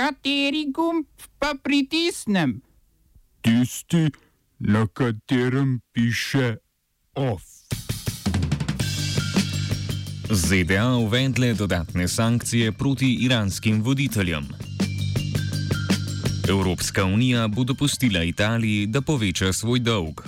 Kateri gumb pa pritisnem? Tisti, na katerem piše OF. ZDA uvedle dodatne sankcije proti iranskim voditeljem. Evropska unija bo dopustila Italiji, da poveča svoj dolg.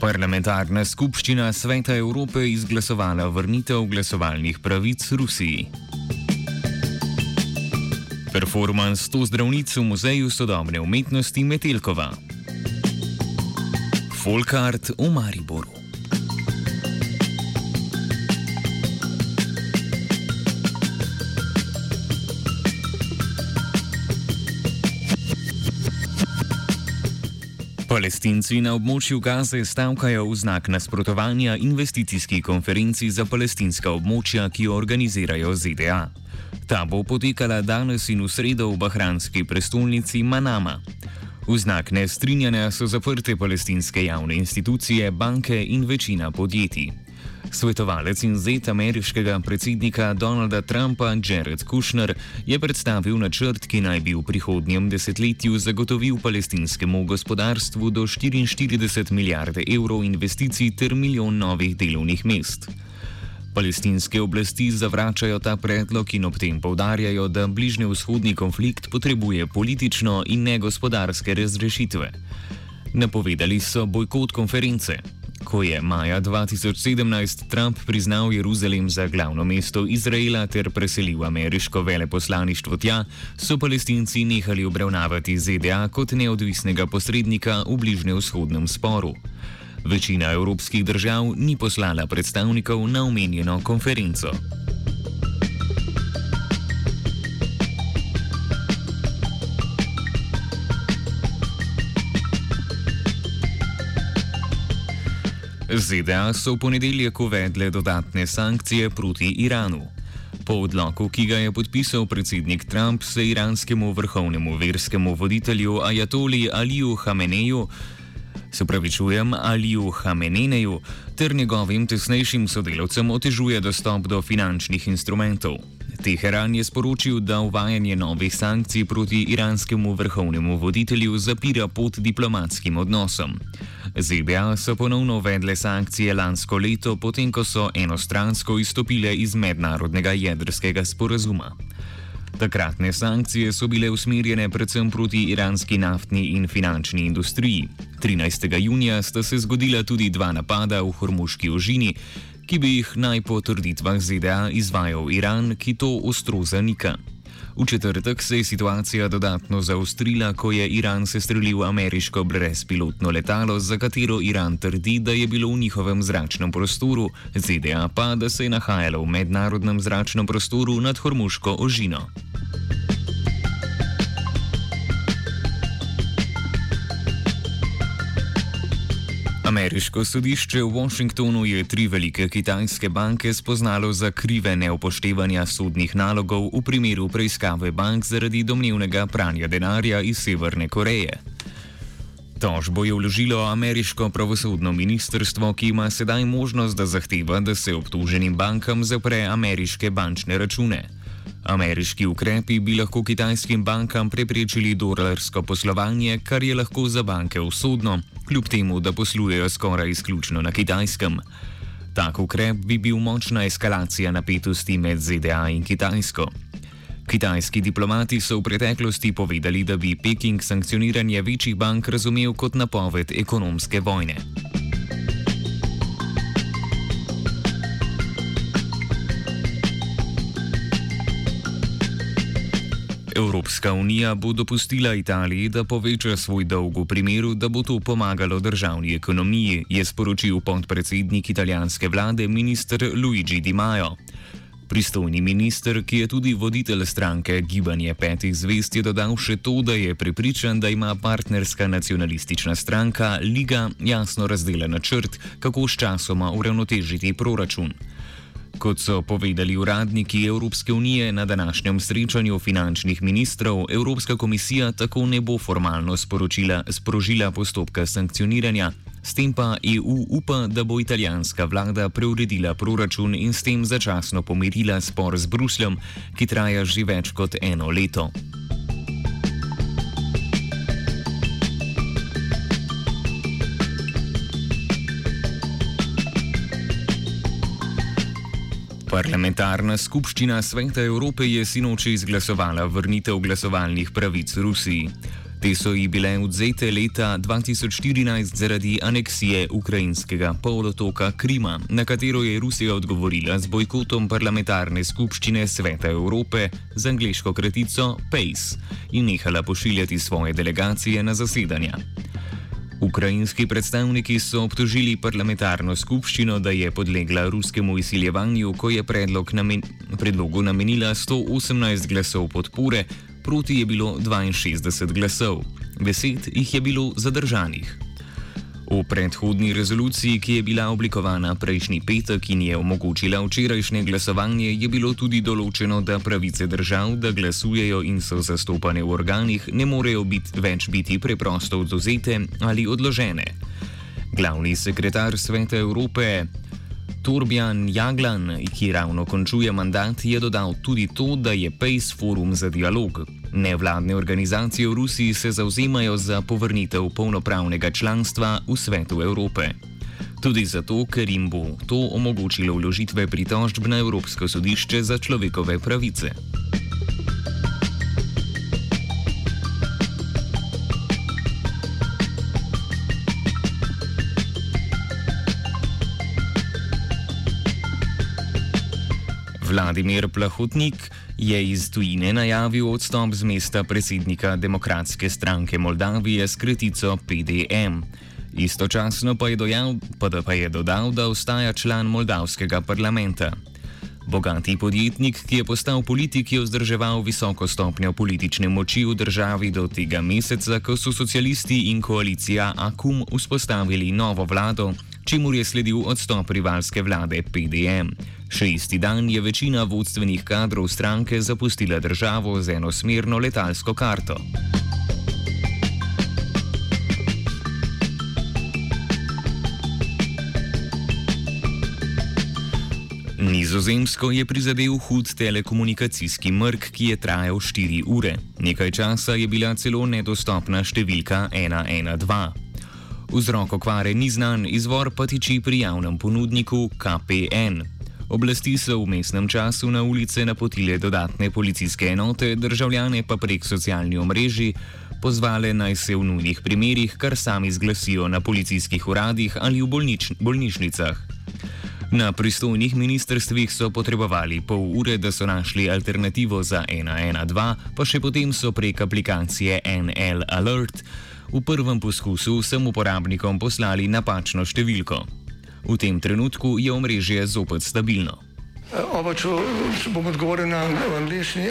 Parlamentarna skupščina Sveta Evrope izglasovala vrnitev glasovalnih pravic Rusiji. Performance to zdravnic v Muzeju sodobne umetnosti Metelkova. Folkart v Mariboru. Palestinci na območju Gaze stavkajo v znak nasprotovanja investicijski konferenci za palestinska območja, ki jo organizirajo ZDA. Ta bo potekala danes in v sredo v bahranski prestolnici Manama. V znak nestrinjanja so zaprte palestinske javne institucije, banke in večina podjetij. Svetovalec in zet ameriškega predsednika Donalda Trumpa Jared Kushner je predstavil načrt, ki naj bi v prihodnjem desetletju zagotovil palestinskemu gospodarstvu do 44 milijarde evrov investicij ter milijon novih delovnih mest. Palestinske oblasti zavračajo ta predlog in ob tem povdarjajo, da bližnji vzhodni konflikt potrebuje politično in ne gospodarske razrešitve. Napovedali so bojkot konference. Ko je maja 2017 Trump priznal Jeruzalem za glavno mesto Izraela ter preselil ameriško veleposlaništvo tja, so palestinci nehali obravnavati ZDA kot neodvisnega posrednika v bližnjevzhodnem sporu. Večina evropskih držav ni poslala predstavnikov na omenjeno konferenco. ZDA so v ponedeljek uvedle dodatne sankcije proti Iranu. Po odloku, ki ga je podpisal predsednik Trump, se iranskemu vrhovnemu verskemu voditelju Ajatoli Aliju Hameneju, se pravi čujem Aliju Hameneju, ter njegovim tesnejšim sodelavcem otežuje dostop do finančnih instrumentov. Teheran je sporočil, da uvajanje novih sankcij proti iranskemu vrhovnemu voditelju zapira pot diplomatskim odnosom. ZDA so ponovno uvedle sankcije lansko leto, potem ko so enostransko izstopile iz mednarodnega jedrskega sporazuma. Takratne sankcije so bile usmerjene predvsem proti iranski naftni in finančni industriji. 13. junija sta se zgodila tudi dva napada v Hormuški ožini, ki bi jih naj po trditvah ZDA izvajal Iran, ki to ostro zanika. V četrtek se je situacija dodatno zaostrila, ko je Iran sestrelil ameriško brezpilotno letalo, za katero Iran trdi, da je bilo v njihovem zračnem prostoru, ZDA pa, da se je nahajalo v mednarodnem zračnem prostoru nad Hormuško ožino. Ameriško sodišče v Washingtonu je tri velike kitajske banke spoznalo za krive neupoštevanja sodnih nalogov v primeru preiskave bank zaradi domnevnega pranja denarja iz Severne Koreje. Tožbo je vložilo ameriško pravosodno ministrstvo, ki ima sedaj možnost, da zahteva, da se obtoženim bankam zapre ameriške bančne račune. Ameriški ukrepi bi lahko kitajskim bankam preprečili dolarsko poslovanje, kar je lahko za banke usodno, kljub temu, da poslujejo skoraj izključno na kitajskem. Tak ukrep bi bil močna eskalacija napetosti med ZDA in Kitajsko. Kitajski diplomati so v preteklosti povedali, da bi Peking sankcioniranje večjih bank razumel kot napoved ekonomske vojne. Evropska unija bo dopustila Italiji, da poveča svoj dolg v primeru, da bo to pomagalo državni ekonomiji, je sporočil podpredsednik italijanske vlade minister Luigi Di Maio. Pristojni minister, ki je tudi voditelj stranke Gibanje petih zvest, je dodal še to, da je prepričan, da ima partnerska nacionalistična stranka Liga jasno razdeljen načrt, kako s časoma uravnotežiti proračun. Kot so povedali uradniki Evropske unije na današnjem srečanju finančnih ministrov, Evropska komisija tako ne bo formalno sprožila postopka sankcioniranja. S tem pa EU upa, da bo italijanska vlada preuredila proračun in s tem začasno pomirila spor z Brusljem, ki traja že več kot eno leto. Parlamentarna skupščina Sveta Evrope je sinoči izglasovala vrnitev glasovalnih pravic Rusiji. Te so ji bile odzete leta 2014 zaradi aneksije ukrajinskega polotoka Krima, na katero je Rusija odgovorila z bojkotom parlamentarne skupščine Sveta Evrope z angliško kratico PACE in nehala pošiljati svoje delegacije na zasedanja. Ukrajinski predstavniki so obtožili parlamentarno skupščino, da je podlegla ruskemu izsiljevanju, ko je predlog namen predlogu namenila 118 glasov podpore, proti je bilo 62 glasov, 10 jih je bilo zadržanih. V predhodni rezoluciji, ki je bila oblikovana prejšnji petek in je omogočila včerajšnje glasovanje, je bilo tudi določeno, da pravice držav, da glasujejo in so zastopane v organih, ne morejo bit, več biti preprosto oduzete ali odložene. Glavni sekretar Sveta Evrope Torbjan Jaglan, ki ravno končuje mandat, je dodal tudi to, da je PACE forum za dialog. Nevladne organizacije v Rusiji se zauzemajo za povrnitev polnopravnega članstva v svetu Evrope. Tudi zato, ker jim bo to omogočilo vložitve pritožb na Evropsko sodišče za človekove pravice. Vladimir Plahotnik je iz tujine najavil odstop z mesta predsednika Demokratske stranke Moldavije s kratico PDM. Istočasno pa je, dojal, pa da pa je dodal, da ostaja član moldavskega parlamenta. Bogati podjetnik, ki je postal politik, je vzdrževal visoko stopnjo politične moči v državi do tega meseca, ko so socialisti in koalicija AKUM vzpostavili novo vlado, čemu je sledil odstop rivalske vlade PDM. Še isti dan je večina vodstvenih kadrov stranke zapustila državo z enosmerno letalsko karto. Nizozemsko je prizadel hud telekomunikacijski mrk, ki je trajal 4 ure. Nekaj časa je bila celo nedostopna številka 112. Vzrok okvare ni znan, izvor pa tiči pri javnem ponudniku KPN. Oblasti so v mestnem času na ulice napotile dodatne policijske enote, državljane pa prek socialnih omrežij pozvale naj se v nujnih primerjih kar sami zglasijo na policijskih uradih ali v bolnič bolnišnicah. Na pristojnih ministrstvih so potrebovali pol ure, da so našli alternativo za 112, pa še potem so prek aplikacije NL Alert v prvem poskusu vsem uporabnikom poslali napačno številko. V tem trenutku je omrežje zopet stabilno. Oba, če, če bom odgovoril na angliški.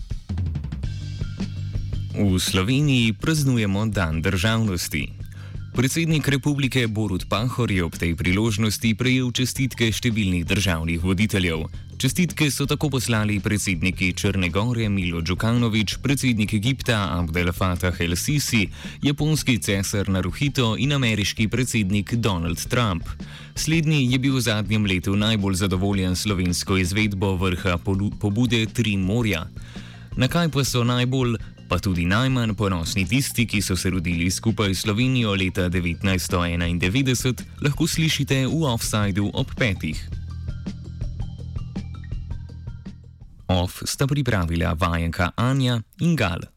V Sloveniji praznujemo Dan državnosti. Predsednik republike Borut Pahor je ob tej priložnosti prejel čestitke številnih državnih voditeljev. Čestitke so tako poslali predsedniki Črne Gore Milo Djukanovič, predsednik Egipta Abdel Fattah el-Sisi, japonski cesar Naruhito in ameriški predsednik Donald Trump. Slednji je bil v zadnjem letu najbolj zadovoljen slovensko izvedbo vrha pobude Tri morja. Na kaj pa so najbolj pa tudi najmanj ponosni tisti, ki so se rodili skupaj s Slovenijo leta 1991, lahko slišite v offsajdu ob petih. Off sta pripravila vajenka Anja in Gal.